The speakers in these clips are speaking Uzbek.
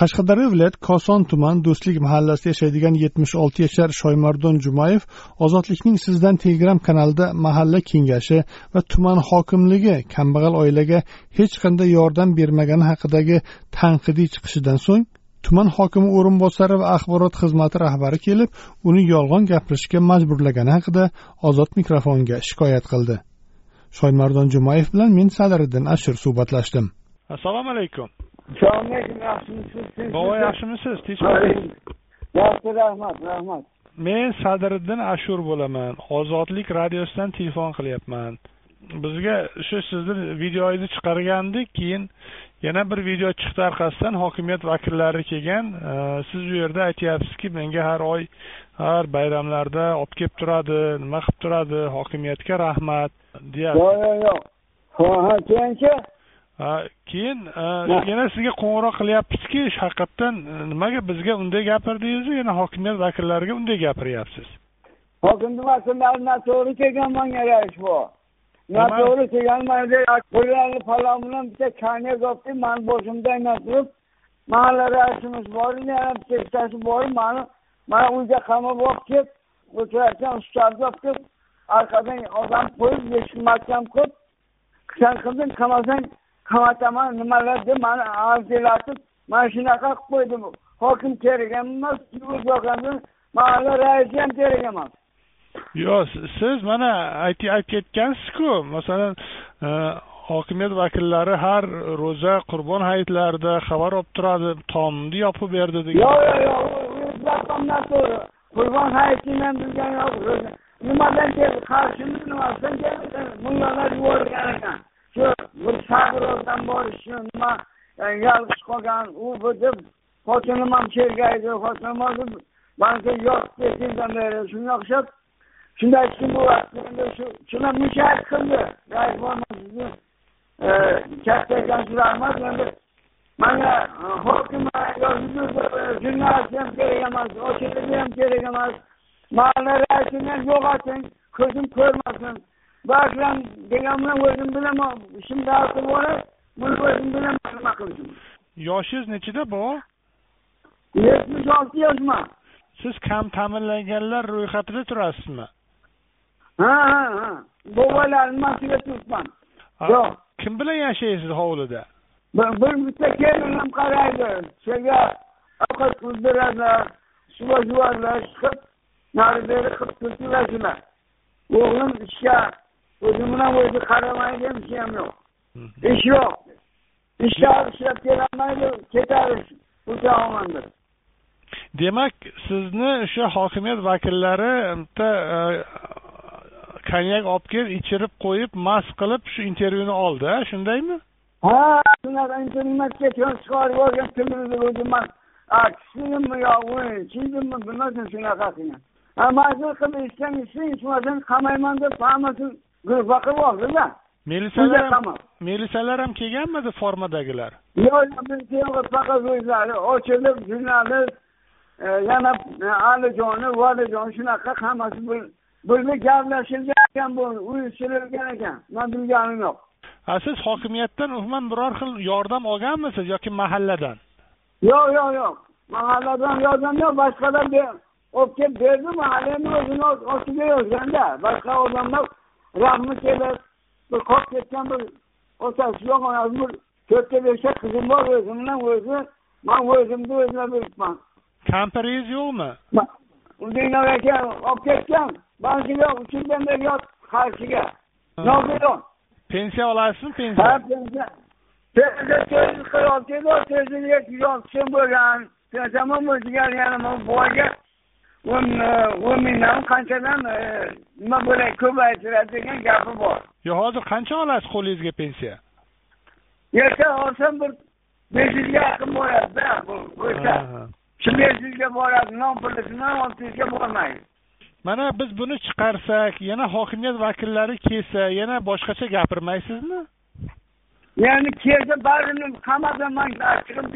Qashqadaryo viloyati koson tuman do'stlik mahallasida yashaydigan yetmish olti yashar shoymardon jumayev ozodlikning sizdan telegram kanalida mahalla kengashi va tuman hokimligi kambag'al oilaga hech qanday yordam bermagani haqidagi tanqidiy chiqishidan so'ng tuman hokimi o'rinbosari va axborot xizmati rahbari kelib uni yolg'on gapirishga majburlagani haqida ozod mikrofonga shikoyat qildi. Shoymardon jumayev bilan men sadiriddin ashur suhbatlashdim. Assalomu alaykum. Alaykum yaxshimisiz bova yaxshimisiz tinchmi yaxshi rahmat rahmat. Men sadiriddin ashur bo'laman. Ozodlik radiosidan telefon qilyapman. Bizga shu sizni videoyingizni chiqargandik keyin yana bir video chiqdi orqasidan hokimiyat vakillari kelgan. Siz u yerda aytyapsizki menga har oy har bayramlarda olib kelib turadi nima qilib turadi hokimiyatga rahmat deyapsiz yo'q yo'q yo'q. Ha keyinchi keyin yana sizga qo'ng'iroq qilyapmizki haqiqatdan nimaga bizga unday gapirdingizu yana hokimiyat vakillariga unday gapiryapsiz? Hokimni vakillari noto'g'ri kelgan manga bu. Noto'g'ri kelgan mana qo'llarni falon bilan bitta kaynak olibdi mani boshimda turib mahalla raisimiz bor yana bitta ikkitasi bor mani mana uyga qamab olib kelib o'tirayotgan ustolni olib kelib orqadan odam qo'yib mahkam qilib san qilding qamasang qamataman nimalar deb mani arzilatib mana shunaqa qilib qo'ydi hokim ham emas mahalla raisi ham kerak emas. Yo'q siz mana aytib ketgansizku masalan hokimiyat vakillari har ro'za qurbon hayitlarida xabar olib turadi tomni yopib berdi degan. Yo'q yo'q yo'q noto'g'ri qurbon hayitini ham bilgani yo'q. Nimadan keldi? Qarshimi nimasidan keldi? Mullalar yuborgan ekan shu bir sabrovdan yolg'iz qolgan u bu deb xotinim ham chergaydi xotinim hozir banka yo'q ketgandan beri shunga o'xshab shunday aytdim bu endi shu shular mushat qildi. Sizni e, katta ekansiz rahmat. Endi manga e, hokim jurnalist ham kerak emas ochiligi ham kerak emas. Mahalla raisini ham yo'qoting ko'zim ko'rmasin. Bakram degan bilan o'zim bilaman. Ishimni hal qilib olib buni o'zim bilaman. Nima qilishim? Yoshingiz nechida bu? Yetmish olti yoshman. Siz kam ta'minlanganlar ro'yxatida turasizmi? Ha ha ha. Bobolarim masiga turibman? Yo'q. kim bilan yashaysiz hovlida? Bir bitta kelinim qaraydi. Senga ovqat qilib beradi suva yuvarlar chiqib nari beri qilib shular o'g'lim ishga o'zi bilan o'zi qaramaydi ishi ham yo'q ish yo'q ishlab ishlab kelolmaydi ketadi o'chaolmanda demak sizni o'sha hokimiyat vakillari bitta konyak olib kelib ichirib qo'yib mast qilib shu intervyuni oldi shundaymi? Ha shunaqa internetga chiqarib yuborgan televizor o'zi man filmmi yo o'yinchimi bilmadim shunaqa qilgan. Mazur qilib ichsang ichsang ichmasang qamayman deb hammasini guruhga qilib oldida milisalar ham milisalar ham kelganmidi formadagilar? Yo'q yo'q faqat o'zlari ochilib jurnalist yana alijoni valijon shunaqa hammasi birga gaplashilgan ekan bu uyushtirilgan ekan. Man bilganim yo'q. Ha siz hokimiyatdan umuman biror xil yordam olganmisiz yoki mahalladan? Yo'q yo'q yo'q. Mahalladan yordam yo'q boshqalar olib kelib berdi mahallani o'zini ostiga yozganda. Boshqa odamlar rahmi kelib bir qolib ketgan bir otasi yo'q onasi bir to'rtta beshta qizim bor o'zim bilan o'zi man o'zimni o'zlab yuribman kampiringiz yo'qmi? Dinoy aka olib ketgan bankiga uch yildan beri yot qarshiga nogiron pensiya olasizmi ha pensiya. Pensiya pensiya to'rt yuz qirq olti edi to'rt yuz yetmish olti so'm bo'lgan pensiyam o'ziga yana boyga o'n o'n mingdan qanchadan nima bo'lay ko'paytiradi degan gapi bor. Yo hozir qancha olasiz qo'lingizga pensiya? Erta olsam bir besh yuzga yaqin bo'ladida o'sha shu besh yuzga boradi non pulisidan olti yuzga bormaydi. Mana biz buni chiqarsak yana hokimiyat vakillari kelsa yana boshqacha gapirmaysizmi? Yani kelsa barini hammasini man chiqib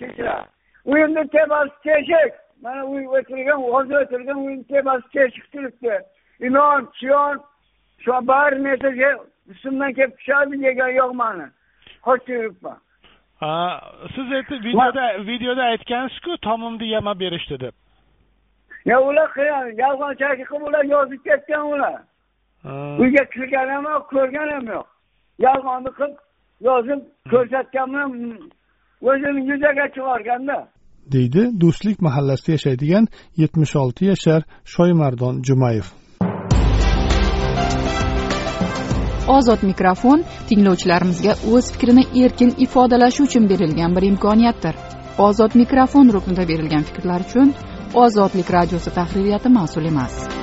kechiradi uyimni tepasi teshik mana uy o'tirgan hozir o'tirgan uyni tepasi teshik turibdi. Ilon chiyon shu barini esa ustimdan kelib tushadi yegan yo'q mani. Qochib yuribman siz aytib videoda videoda aytgansizku tomimni yamab berishdi deb. Yo ular yolg'onchalik qilib ular yozib ketgan ular. Uyga kirgan ham yo'q ko'rgan ham yo'q. Yolg'onni qilib yozib ko'rsatganman o'zini yuzaga chiqarganda deydi. Do'stlik mahallasida yashaydigan yetmish olti yashar shoymardon jumayev. Ozod mikrofon tinglovchilarimizga o'z fikrini erkin ifodalashi uchun berilgan bir imkoniyatdir. Ozod mikrofon ruknida berilgan fikrlar uchun ozodlik radiosi tahririyati mas'ul emas.